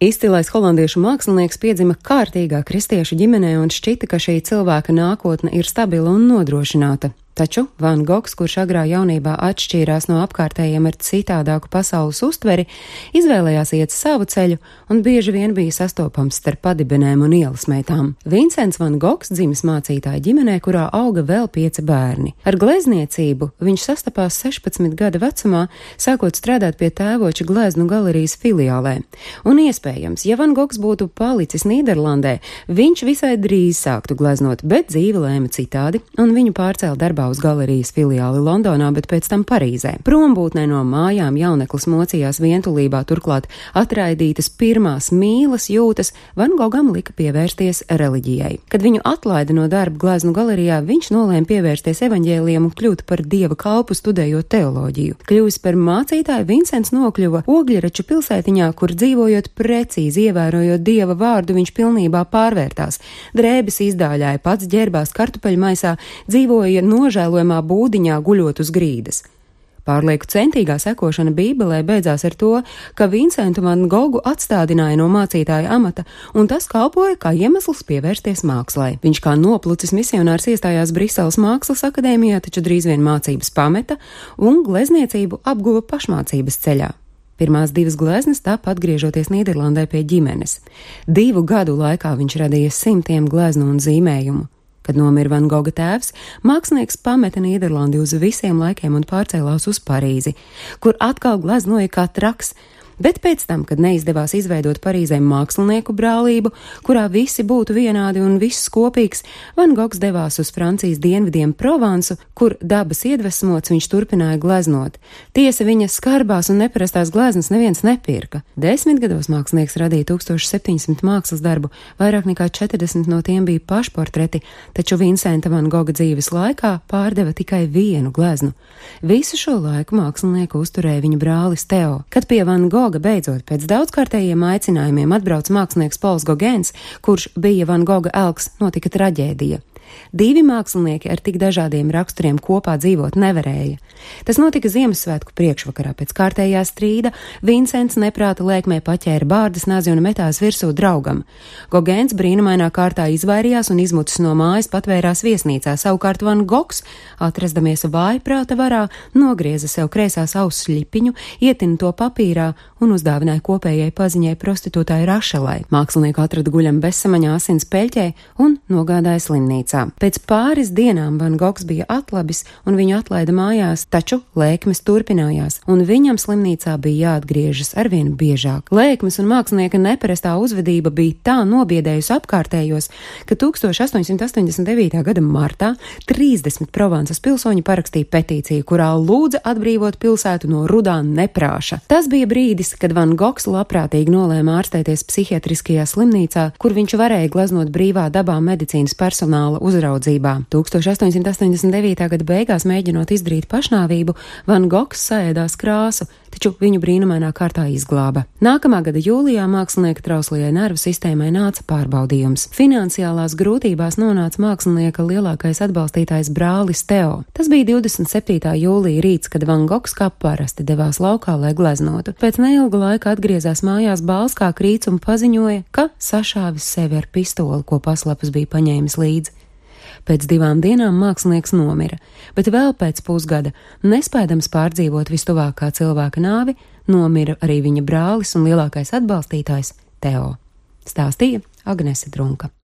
Izcilais holandiešu mākslinieks piedzima kārtīgā kristiešu ģimenē un šķita, ka šī cilvēka nākotne ir stabila un nodrošināta. Taču Van Gogs, kurš agrā jaunībā atšķīrās no apkārtējiem ar citādāku pasaules uztveri, izvēlējās iet savu ceļu un bieži vien bija sastopams starp padibinēm un ielas meitām. Vincents Van Gogs dzimis mācītāja ģimenē, kurā auga vēl pieci bērni. Ar glezniecību viņš sastapās 16 gada vecumā, sākot strādāt pie tēvoča gleznu galerijas filiālē. Un iespējams, ja Van Gogs būtu palicis Nīderlandē, viņš visai drīz sāktu gleznot, bet dzīve lēma citādi, un viņu pārcēla darbā uz galerijas filiāli Londonā, bet pēc tam Parīzē. Prombūtnē no mājām jauneklis mocījās vientulībā, turklāt atraidītas pirmās mīlas jūtas, Van Gogam lika pievērsties reliģijai. Kad viņu atlaida no darba gleznu galerijā, viņš nolēma pievērsties evaņģēliem un kļūt par dieva kalpu studējot teoloģiju. Kļuvis par mācītāju, Vincents nokļuva Ogļraču pilsētiņā, kur dzīvojot precīzi ievērojot dieva vārdu, viņš pilnībā pārvērtās. Drēbes izdāļāja, pats ģērbās kartupeļu maisā, dzīvoja no nožēlojamā būdiņā guļot uz grīdas. Pārlieku centīgā sekošana Bībelē beidzās ar to, ka Vincentu Van Gogu atstādināja no mācītāja amata, un tas kalpoja kā iemesls pievērsties mākslai. Viņš kā noplucis misionārs iestājās Briseles Mākslas akadēmijā, taču drīz vien mācības pameta un glezniecību apguva pašmācības ceļā. Pirmās divas gleznas tapa atgriežoties Nīderlandē pie ģimenes. Divu gadu laikā viņš radīja simtiem gleznu un zīmējumu. Kad nomira Van Goga tēvs, mākslinieks pameta Nīderlandi uz visiem laikiem un pārcēlās uz Parīzi, kur atkal gleznoja kā traks, bet pēc tam, kad neizdevās izveidot Parīzē mākslinieku brālību, kurā visi būtu vienādi un viss kopīgs, Van Gogs devās uz Francijas dienvidiem Provansu, kur dabas iedvesmots viņš turpināja gleznot. Tiesa viņa skarbās un neparastās gleznas neviens nepirka. Desmit gados mākslinieks radīja 1700 mākslas darbu, vairāk nekā 40 no tiem bija pašportreti, taču Vincenta Van Goga dzīves laikā pārdeva tikai vienu gleznu. Visu šo laiku mākslinieku uzturēja viņa brālis Teo. Kad pie Van Goga Goga beidzot pēc daudzkārtējiem aicinājumiem atbrauc mākslinieks Pols Gogēns, kurš bija Van Goga elks, notika traģēdija. Divi mākslinieki ar tik dažādiem raksturiem kopā dzīvot nevarēja. Tas notika Ziemassvētku priekšvakarā pēc kārtējā strīda. Vincents neprāta lēkmē paķēra bārdas nazi un metās virsū draugam. Gogēns brīnumainā kārtā izvairījās un izmutis no mājas patvērās viesnīcā. Savukārt Van Gogs, atrasdamies vājprāta varā, nogrieza sev kreisās auss ļipiņu, ietina to papīrā un uzdāvināja kopējai paziņai prostitūtai Rašelai. Mākslinieku atrada guļam bezsamaņā asins peļķē un nogādāja slimnīcā mājām. Pēc pāris dienām Van Gogs bija atlabis un viņu atlaida mājās, taču lēkmes turpinājās, un viņam slimnīcā bija jāatgriežas arvien biežāk. Lēkmes un mākslinieka neparastā uzvedība bija tā nobiedējusi apkārtējos, ka 1889. gada martā 30 Provansas pilsoņi parakstīja petīciju, kurā lūdza atbrīvot pilsētu no rudā neprāša. Tas bija brīdis, kad Van Gogs labprātīgi nolēma ārstēties psihiatriskajā slimnīcā, kur viņš varēja gleznot brīvā dabā medicīnas personāla uzraudzībā. 1889. gada beigās, mēģinot izdarīt pašnāvību, Van Gogs sēdās krāsu, taču viņu brīnumainā kārtā izglāba. Nākamā gada jūlijā mākslinieka trauslajai nervu sistēmai nāca pārbaudījums. Finansiālās grūtībās nonāca mākslinieka lielākais atbalstītājs brālis Teo. Tas bija 27. jūlija rīts, kad Van Gogs kā parasti devās laukā, lai gleznotu. Pēc neilga laika atgriezās mājās bāls kā krīts un paziņoja, ka sašāvis sevi ar pistoli, ko paslapus bija paņēmis līdzi. Pēc divām dienām mākslinieks nomira, bet vēl pēc pusgada, nespēdams pārdzīvot vistuvākā cilvēka nāvi, nomira arī viņa brālis un lielākais atbalstītājs Teo. Stāstīja Agnese Drunka.